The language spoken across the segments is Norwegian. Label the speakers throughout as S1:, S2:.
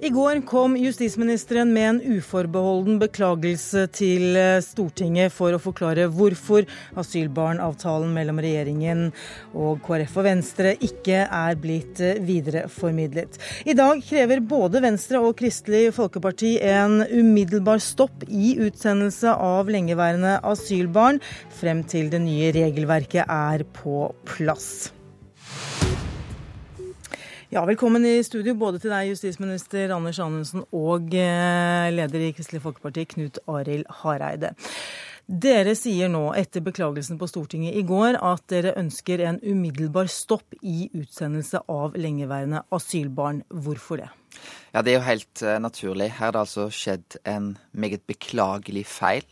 S1: I går kom justisministeren med en uforbeholden beklagelse til eh, Stortinget for å forklare hvorfor asylbarnavtalen mellom regjeringen og KrF og Venstre ikke er blitt eh, videreformidlet. I dag krever både Venstre og Kristelig Folkeparti en umiddelbar stopp i utsendelse av lengeværende asylbarn frem til det nye regelverket er på plass. Ja, Velkommen i studio både til deg, justisminister Anders Anundsen, og eh, leder i Kristelig Folkeparti, Knut Arild Hareide. Dere sier nå, etter beklagelsen på Stortinget i går, at dere ønsker en umiddelbar stopp i utsendelse av lengeværende asylbarn. Hvorfor det?
S2: Ja, Det er jo helt uh, naturlig. Her har det altså skjedd en meget beklagelig feil.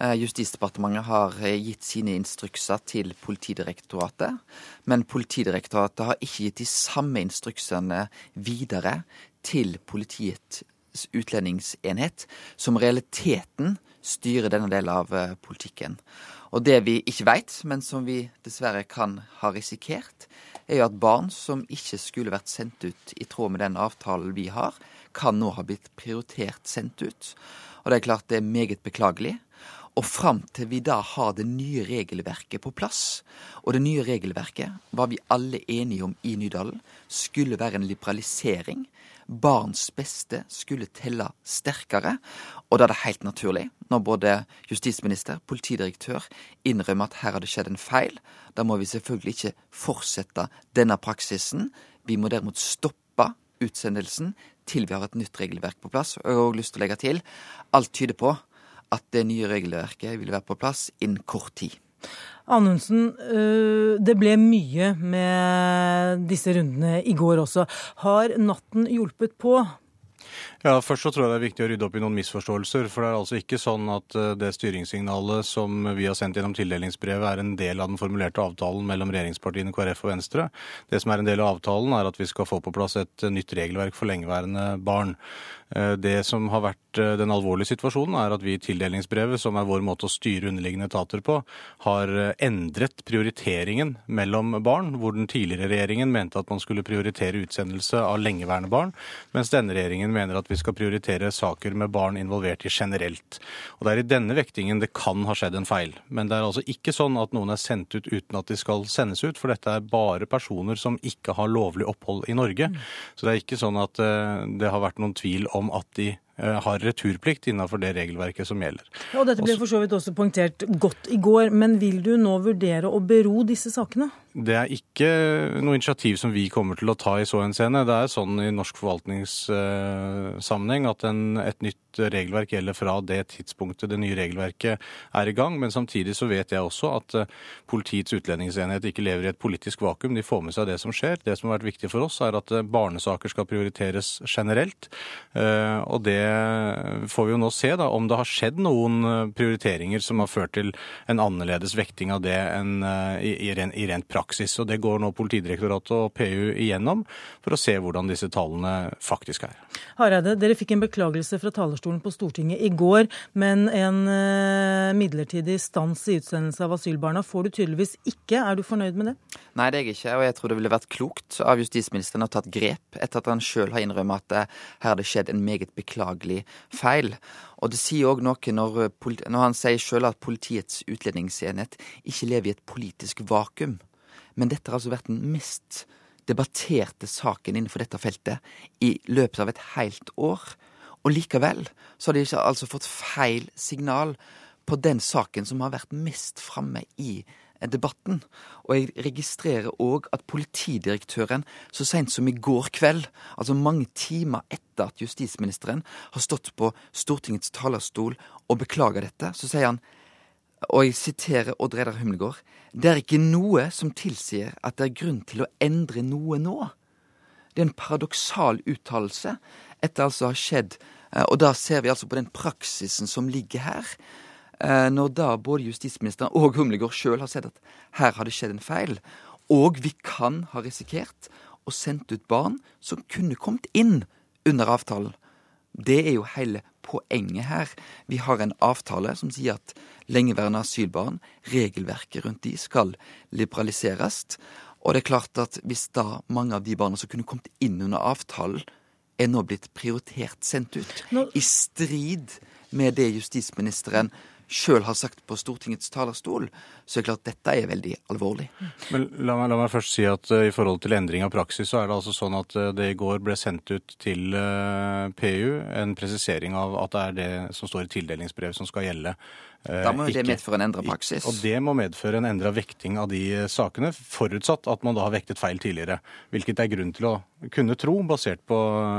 S2: Eh, Justisdepartementet har eh, gitt sine instrukser til Politidirektoratet, men Politidirektoratet har ikke gitt de samme instruksene videre til Politiets utlendingsenhet, som realiteten styrer denne delen av eh, politikken. Og det vi ikke veit, men som vi dessverre kan ha risikert, er jo at barn som ikke skulle vært sendt ut i tråd med den avtalen vi har, kan nå ha blitt prioritert sendt ut. Og det er klart det er meget beklagelig. Og fram til vi da har det nye regelverket på plass, og det nye regelverket var vi alle enige om i Nydalen, skulle være en liberalisering. Barns beste skulle telle sterkere. Og da er det helt naturlig, når både justisminister, politidirektør innrømmer at her har det skjedd en feil, da må vi selvfølgelig ikke fortsette denne praksisen. Vi må derimot stoppe utsendelsen til vi har et nytt regelverk på plass. Og jeg har òg lyst til å legge til alt tyder på at det nye regelverket vil være på plass innen kort tid.
S1: Anundsen, øh, det ble mye med disse rundene i går også. Har natten hjulpet på?
S3: Ja, Først så tror jeg det er viktig å rydde opp i noen misforståelser. For det er altså ikke sånn at øh, det styringssignalet som vi har sendt gjennom tildelingsbrevet, er en del av den formulerte avtalen mellom regjeringspartiene KrF og Venstre. Det som er en del av avtalen, er at vi skal få på plass et nytt regelverk for lengeværende barn. Eh, det som har vært eh, den alvorlige situasjonen, er at vi i tildelingsbrevet, som er vår måte å styre underliggende etater på, har eh, endret prioriteringen mellom barn, hvor den tidligere regjeringen mente at man skulle prioritere utsendelse av lengeværende barn, mens denne regjeringen mener at vi skal prioritere saker med barn involvert i generelt. Og Det er i denne vektingen det kan ha skjedd en feil. Men det er altså ikke sånn at noen er sendt ut uten at de skal sendes ut, for dette er bare personer som ikke har lovlig opphold i Norge. Så det er ikke sånn at det har vært noen tvil om om at de har returplikt innenfor det regelverket som gjelder.
S1: Ja, og Dette ble for så vidt også poengtert godt i går, men vil du nå vurdere å bero disse sakene?
S3: Det er ikke noe initiativ som vi kommer til å ta i så henseende. Det er sånn i norsk forvaltningssammenheng at en, et nytt regelverk gjelder fra det tidspunktet det nye regelverket er i gang. Men samtidig så vet jeg også at eh, Politiets utlendingsenhet ikke lever i et politisk vakuum. De får med seg det som skjer. Det som har vært viktig for oss, er at eh, barnesaker skal prioriteres generelt. Eh, og det får vi jo nå se, da, om det har skjedd noen prioriteringer som har ført til en annerledes vekting av det enn i, i, i rent praksis og Det går nå Politidirektoratet og PU igjennom for å se hvordan disse tallene faktisk er.
S1: Hareide, dere fikk en beklagelse fra talerstolen på Stortinget i går, men en uh, midlertidig stans i utsendelse av asylbarna får du tydeligvis ikke. Er du fornøyd med det?
S2: Nei, det er jeg ikke. Og jeg tror det ville vært klokt av justisministeren å tatt grep etter at han sjøl har innrømmet at eh, her har det skjedd en meget beklagelig feil. Og det sier òg noe når, når, han sier sjøl at Politiets utlendingsenhet ikke lever i et politisk vakuum. Men dette har altså vært den mest debatterte saken innenfor dette feltet i løpet av et helt år. Og likevel så har de ikke altså fått feil signal på den saken som har vært mest framme i debatten. Og jeg registrerer òg at politidirektøren så seint som i går kveld, altså mange timer etter at justisministeren har stått på Stortingets talerstol og beklaga dette, så sier han og jeg siterer Odd Reidar Humlegård, det er ikke noe som tilsier at det er grunn til å endre noe nå. Det er en paradoksal uttalelse etter altså å ha skjedd, eh, og da ser vi altså på den praksisen som ligger her. Eh, når da både justisministeren og Humlegård sjøl har sett at her har det skjedd en feil, og vi kan ha risikert å sendt ut barn som kunne kommet inn under avtalen. Det er jo hele poenget her. Vi har en avtale som sier at lengeværende asylbarn, regelverket rundt de, skal liberaliseres. Og det er klart at hvis da mange av de barna som kunne kommet inn under avtalen, er nå blitt prioritert sendt ut, Nå... i strid med det justisministeren sjøl har sagt på Stortingets talerstol, så er det klart dette er veldig alvorlig.
S3: Men la meg, la meg, først si at uh, i forhold til endring av praksis, så er det altså sånn at uh, det i går ble sendt ut til uh, PU en presisering av at det er det som står i tildelingsbrevet som skal gjelde.
S2: Da må jo det medføre en endra praksis.
S3: Og det må medføre en endra vekting av de sakene, forutsatt at man da har vektet feil tidligere. Hvilket det er grunn til å kunne tro, basert på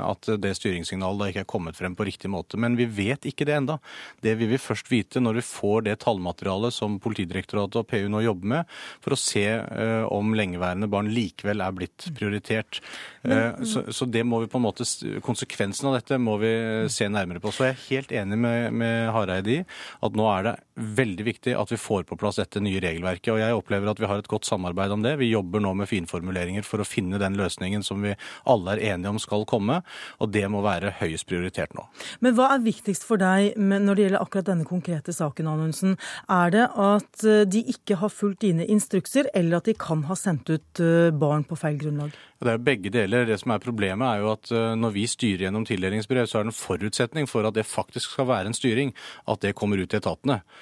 S3: at det styringssignalet da ikke er kommet frem på riktig måte. Men vi vet ikke det enda. Det vil vi først vite når vi får det tallmaterialet som Politidirektoratet og PU nå jobber med, for å se uh, om lengeværende barn likevel er blitt prioritert. Uh, så, så, det må vi på en måte, konsekvensen av dette må vi se nærmere på. Så jeg er helt enig med, med Hareide i at nå er det veldig viktig at vi får på plass dette nye regelverket. Og jeg opplever at vi har et godt samarbeid om det. Vi jobber nå med finformuleringer for å finne den løsningen som vi alle er enige om skal komme. Og det må være høyest prioritert nå.
S1: Men hva er viktigst for deg når det gjelder akkurat denne konkrete saken, Anundsen? Er det at eh, de ikke har fulgt dine instrukser, eller at de kan ha sendt ut eh, barn på feil grunnlag?
S3: Det er begge deler. Det som er Problemet er jo at eh, når vi styrer gjennom tildelingsbrev, så er det en forutsetning for at det faktisk skal være en styring, at det kommer ut til etatene.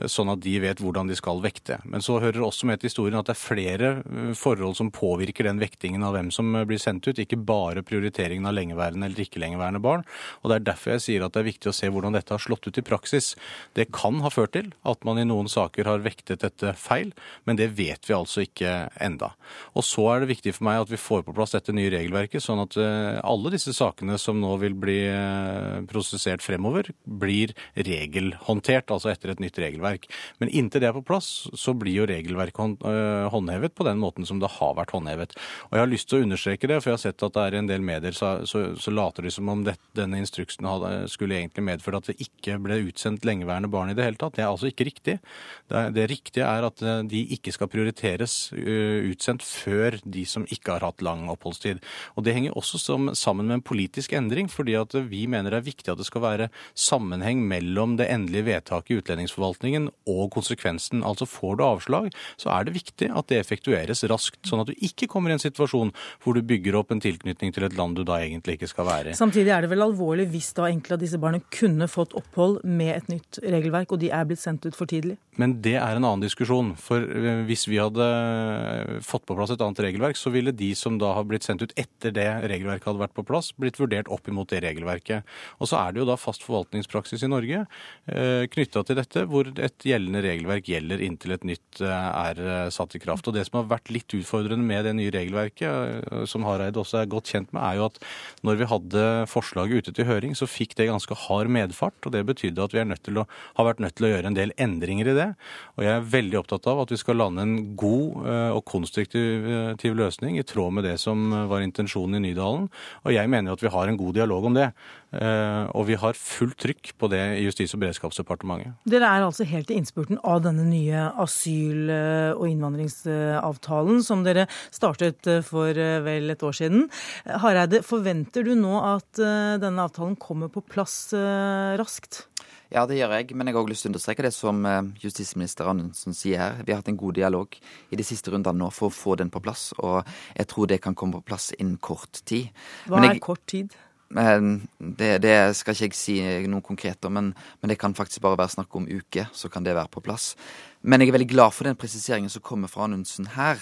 S3: Eh, sånn at de vet hvordan de skal vekte. Men så hører det også med til historien at det er flere eh, forhold som påvirker den vektingen av hvem som blir sendt ut, ikke bare prioriteringen av lengeværende eller ikke lengeværende barn. Og Det er derfor jeg sier at det er viktig å se hvordan dette har slått ut i praksis. Det kan ha ført til at man i noen saker har vektet dette feil, men det vet vi altså ikke enda. Og så er det viktig for meg at vi får på plass dette nye regelverket, sånn at eh, alle disse sakene som nå vil bli eh, prosessert fremover, blir regelhåndtert, altså etter et nytt regelverk. Men inntil det er på plass, så blir jo regelverket eh, håndhevet på den måten som det har vært håndhevet. Og jeg har lyst til å understreke det, for jeg har sett at det er en del medier så, så, så later de som om det, denne instruksen hadde, skulle egentlig medført at det ikke ble utsendt lengeværende barn i det hele tatt. Det er altså ikke riktig. Det, det riktige er at de ikke skal prioriteres utsendt før de som ikke har hatt lang oppholdstid. Og Det henger også sammen med en politisk endring, fordi at vi mener det er viktig at det skal være sammenheng mellom det endelige vedtaket i utlendingsforvaltningen og konsekvensen. Altså får du avslag, så er det viktig at det effektueres raskt, sånn at du ikke kommer i en situasjon hvor du bygger opp en tilknytning til et land du da egentlig ikke skal være i.
S1: Samtidig er det vel alvorlig hvis da enkelte av disse barna kunne fått opphold med et nytt regelverk, og de er blitt sendt ut for tidlig?
S3: Men det er en annen diskusjon. For eh, hvis vi hadde fått på plass et annet regelverk, så ville de som da har blitt sendt ut etter det regelverket hadde vært på plass, blitt vurdert opp imot det regelverket. Og så er det jo da fast forvaltningspraksis i Norge eh, knytta til dette, hvor et gjeldende regelverk gjelder inntil et nytt eh, er eh, satt i kraft. Og det som har vært litt utfordrende med det nye regelverket, eh, som Hareide også er godt kjent med, er jo at når vi hadde forslaget ute til høring, så fikk det ganske hard medfart. Og det betydde at vi å, har vært nødt til å gjøre en del endringer i det. Og jeg er veldig opptatt av at vi skal lande en god og konstruktiv løsning i tråd med det som var intensjonen i Nydalen. Og jeg mener at vi har en god dialog om det. Eh, og vi har fullt trykk på det i Justis- og beredskapsdepartementet.
S1: Dere er altså helt i innspurten av denne nye asyl- og innvandringsavtalen som dere startet eh, for eh, vel et år siden. Hareide, forventer du nå at denne avtalen kommer på plass raskt?
S2: Ja, det gjør jeg. Men jeg har også lyst til å understreke det som eh, justisminister Anundsen sier her. Vi har hatt en god dialog i de siste rundene nå for å få den på plass. Og jeg tror det kan komme på plass innen kort tid.
S1: Hva jeg, er kort tid?
S2: Det, det, skal ikke jeg si noe konkret om, men, men, det kan faktisk bare være snakk om uke, så kan det være på plass. Men jeg er veldig glad for den presiseringen som kommer fra Anundsen her,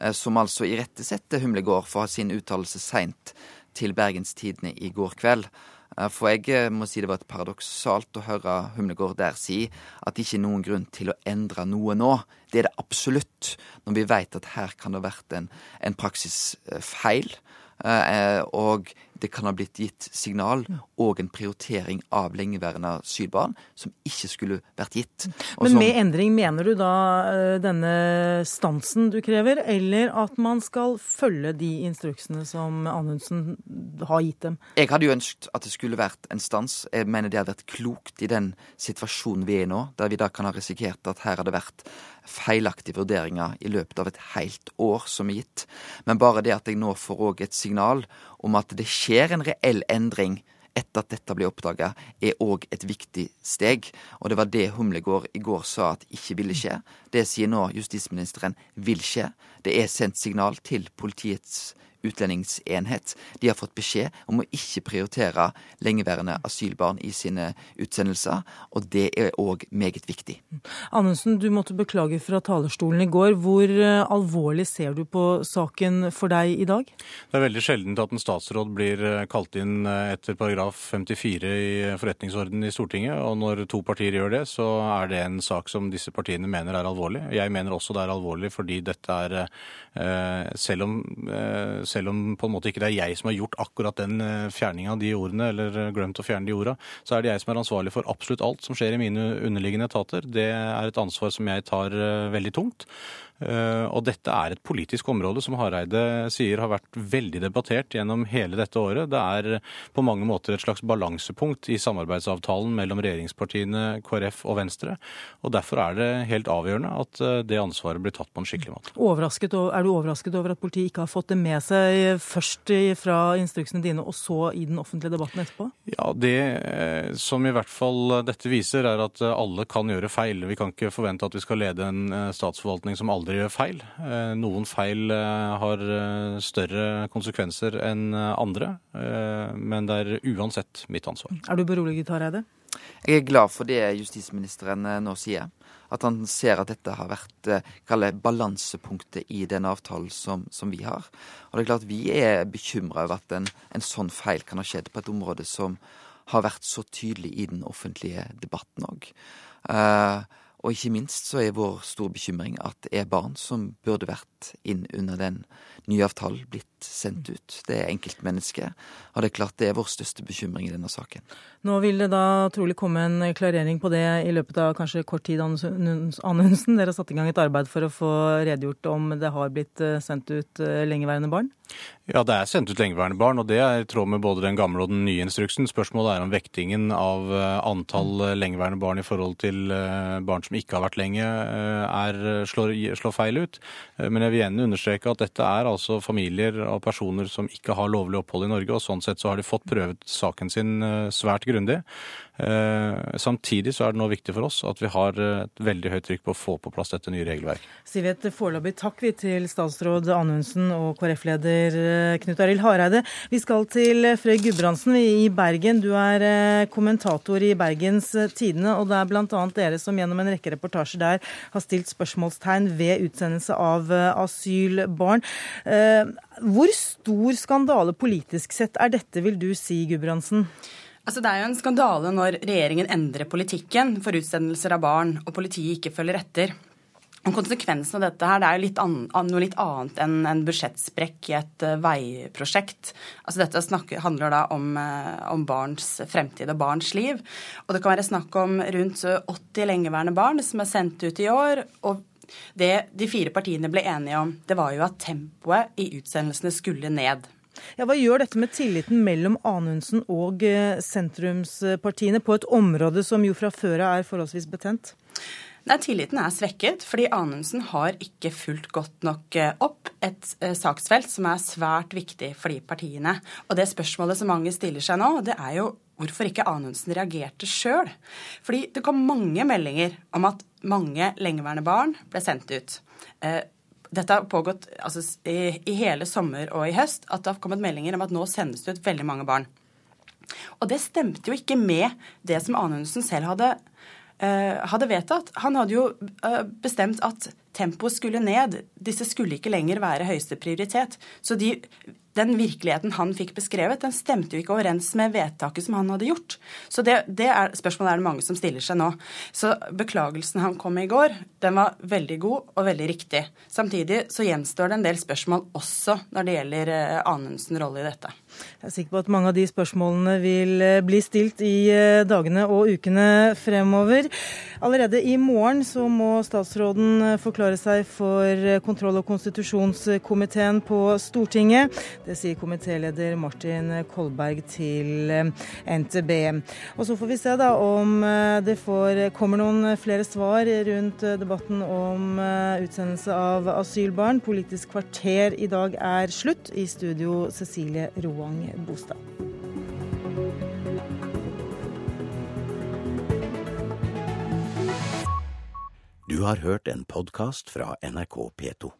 S2: eh, som altså irettesetter Humlegård for sin uttalelse seint til Bergens Tidende i går kveld. Eh, for jeg eh, må si det var et paradoksalt å høre Humlegård der si at det ikke er noen grunn til å endre noe nå. Det er det absolutt, når vi vet at her kan det ha vært en, en praksisfeil. Og det kan ha blitt gitt signal og en prioritering av lengeværende asylbarn som ikke skulle vært gitt.
S1: Og Men med som, endring mener du da eh, denne stansen du krever, eller at man skal følge de instruksene som Anundsen har gitt dem?
S2: Jeg hadde jo ønsket at det skulle vært en stans. Jeg mener det hadde vært klokt i den situasjonen vi er i nå, der vi da kan ha risikert at her har det vært feilaktige vurderinger i løpet av et helt år som er gitt. Men bare det at jeg nå får òg et signal om at det skjer en reell endring etter at dette ble oppdaga, er òg et viktig steg. Og det var det Humlegård i går sa at ikke ville skje. Det sier nå justisministeren vil skje. Det er sendt signal til politiets utlendingsenhet. De har fått beskjed om å ikke prioritere lengeværende asylbarn i sine utsendelser, og det er òg meget viktig.
S1: Anundsen, du måtte beklage fra talerstolen i går. Hvor eh, alvorlig ser du på saken for deg i dag?
S3: Det er veldig sjeldent at en statsråd blir eh, kalt inn eh, etter paragraf 54 i forretningsordenen i Stortinget, og når to partier gjør det, så er det en sak som disse partiene mener er alvorlig. Jeg mener også det er alvorlig fordi dette er selv om, selv om på en måte ikke det er jeg som har gjort akkurat den eh, fjerninga av de ordene, eller eh, glemt å fjerne de orda, så er det jeg som er ansvarlig for absolutt alt som skjer i mine underliggende etater. Det er et ansvar som jeg tar eh, veldig tungt. Eh, og dette er et politisk område som Hareide sier har vært veldig debattert gjennom hele dette året. Det er på mange måter et slags balansepunkt i samarbeidsavtalen mellom regjeringspartiene KrF og Venstre. Og derfor er det helt avgjørende at eh, det ansvaret blir tatt på en skikkelig måte.
S1: Overrasket, er du overrasket over at politiet ikke har fått det med seg først fra instruksene dine, og så i den offentlige debatten etterpå?
S3: Ja, det eh, som i hvert fall dette viser, er at alle kan gjøre feil. Vi kan ikke forvente at vi skal lede en statsforvaltning som aldri aldri gjør feil. Eh, noen feil eh, har eh, større konsekvenser enn andre, men det er uansett mitt ansvar.
S1: Er du beroliget, Hareide?
S2: Jeg er glad for det justisministeren nå sier. At han ser at dette har vært kalle, balansepunktet i den avtalen som, som, vi har. Og det er klart Vi er bekymra over at en, en, sånn feil kan ha skjedd på et område som har vært så tydelig i den offentlige debatten òg. Uh, og ikke minst så er vår store bekymring at det er barn som burde vært inn under den nye avtalen, blitt sendt ut. Det er enkeltmennesker, og det er klart det er vår største bekymring i denne saken.
S1: Nå vil det da trolig komme en klarering på det i løpet av kanskje kort tid, Anundsen. Dere har satt i gang et arbeid for å få redegjort om det har blitt eh, sendt ut eh, lengeværende barn?
S3: Ja, det er sendt ut lengeværende barn, og det er i tråd med både den gamle og den nye instruksen. Spørsmålet er om vektingen av eh, antall eh, lengeværende barn i forhold til eh, barn som ikke har vært lenge, er, slår, slår, feil ut. Men jeg vil igjen understreke at dette er altså familier og personer som ikke har lovlig opphold i Norge, og sånn sett så har de fått prøvd saken sin svært grundig. Samtidig så er det nå viktig for oss at vi har et veldig høyt trykk på å få på plass dette nye regelverket.
S1: Sier vi et foreløpig takk til statsråd Anundsen og KrF-leder Knut Arild Hareide. Vi skal til eh, Frøy Gudbrandsen i Bergen. Du er eh, kommentator i Bergens Tidende, og det er bl.a. dere som gjennom en rekke reportasjer der har stilt spørsmålstegn ved utsendelse av asylbarn. Hvor stor skandale politisk sett er dette, vil du si, Gudbrandsen?
S4: Altså, det er jo en skandale når regjeringen endrer politikken for utsendelser av barn, og politiet ikke følger etter. Konsekvensen av dette her, det er jo litt an, noe litt annet enn en budsjettsprekk i et uh, veiprosjekt. Altså Dette snakker, handler da om, uh, om, barns fremtid og barns liv. Og det kan være snakk om rundt 80 lengeværende barn som er sendt ut i år. og det de fire partiene ble enige om, det var jo at tempoet i utsendelsene skulle ned.
S1: Ja, hva gjør dette med tilliten mellom Anundsen og sentrumspartiene på et område som jo fra før av er forholdsvis betent?
S4: Nei, Tilliten er svekket fordi Anundsen har ikke fulgt godt nok eh, opp et eh, saksfelt som er svært viktig for de partiene. Og det spørsmålet som mange stiller seg nå, det er jo hvorfor ikke Anundsen reagerte sjøl. Fordi det kom mange meldinger om at mange lengeværende barn ble sendt ut. Eh, dette har pågått altså, i, hele sommer og i høst, at det har kommet meldinger om at nå sendes det ut veldig mange barn. Og det stemte jo ikke med det som Anundsen selv hadde Eh, hadde vedtatt. Han hadde jo eh, bestemt at tempoet skulle ned. Disse skulle ikke lenger være høyeste prioritet. Så de, den virkeligheten han fikk beskrevet, den stemte jo ikke overens med vedtaket som han hadde gjort. Så det, det er, spørsmålet er det mange som stiller seg nå. Så beklagelsen han kom med i går, den var veldig god og veldig riktig. Samtidig så gjenstår det en del spørsmål også når det gjelder eh, Anundsens rolle i dette.
S1: Jeg er sikker på at mange av de spørsmålene vil eh, bli stilt i eh, dagene og ukene fremover. Allerede i morgen så må statsråden forklare seg for kontroll- og konstitusjonskomiteen på Stortinget. Det sier komitéleder Martin Kolberg til eh, NTB. Og Så får vi se da om eh, det får, kommer noen flere svar rundt eh, debatten om utsendelse av asylbarn. Politisk kvarter i dag er slutt. I studio Cecilie Roang Bostad.
S5: Du har hørt en podkast fra NRK P2.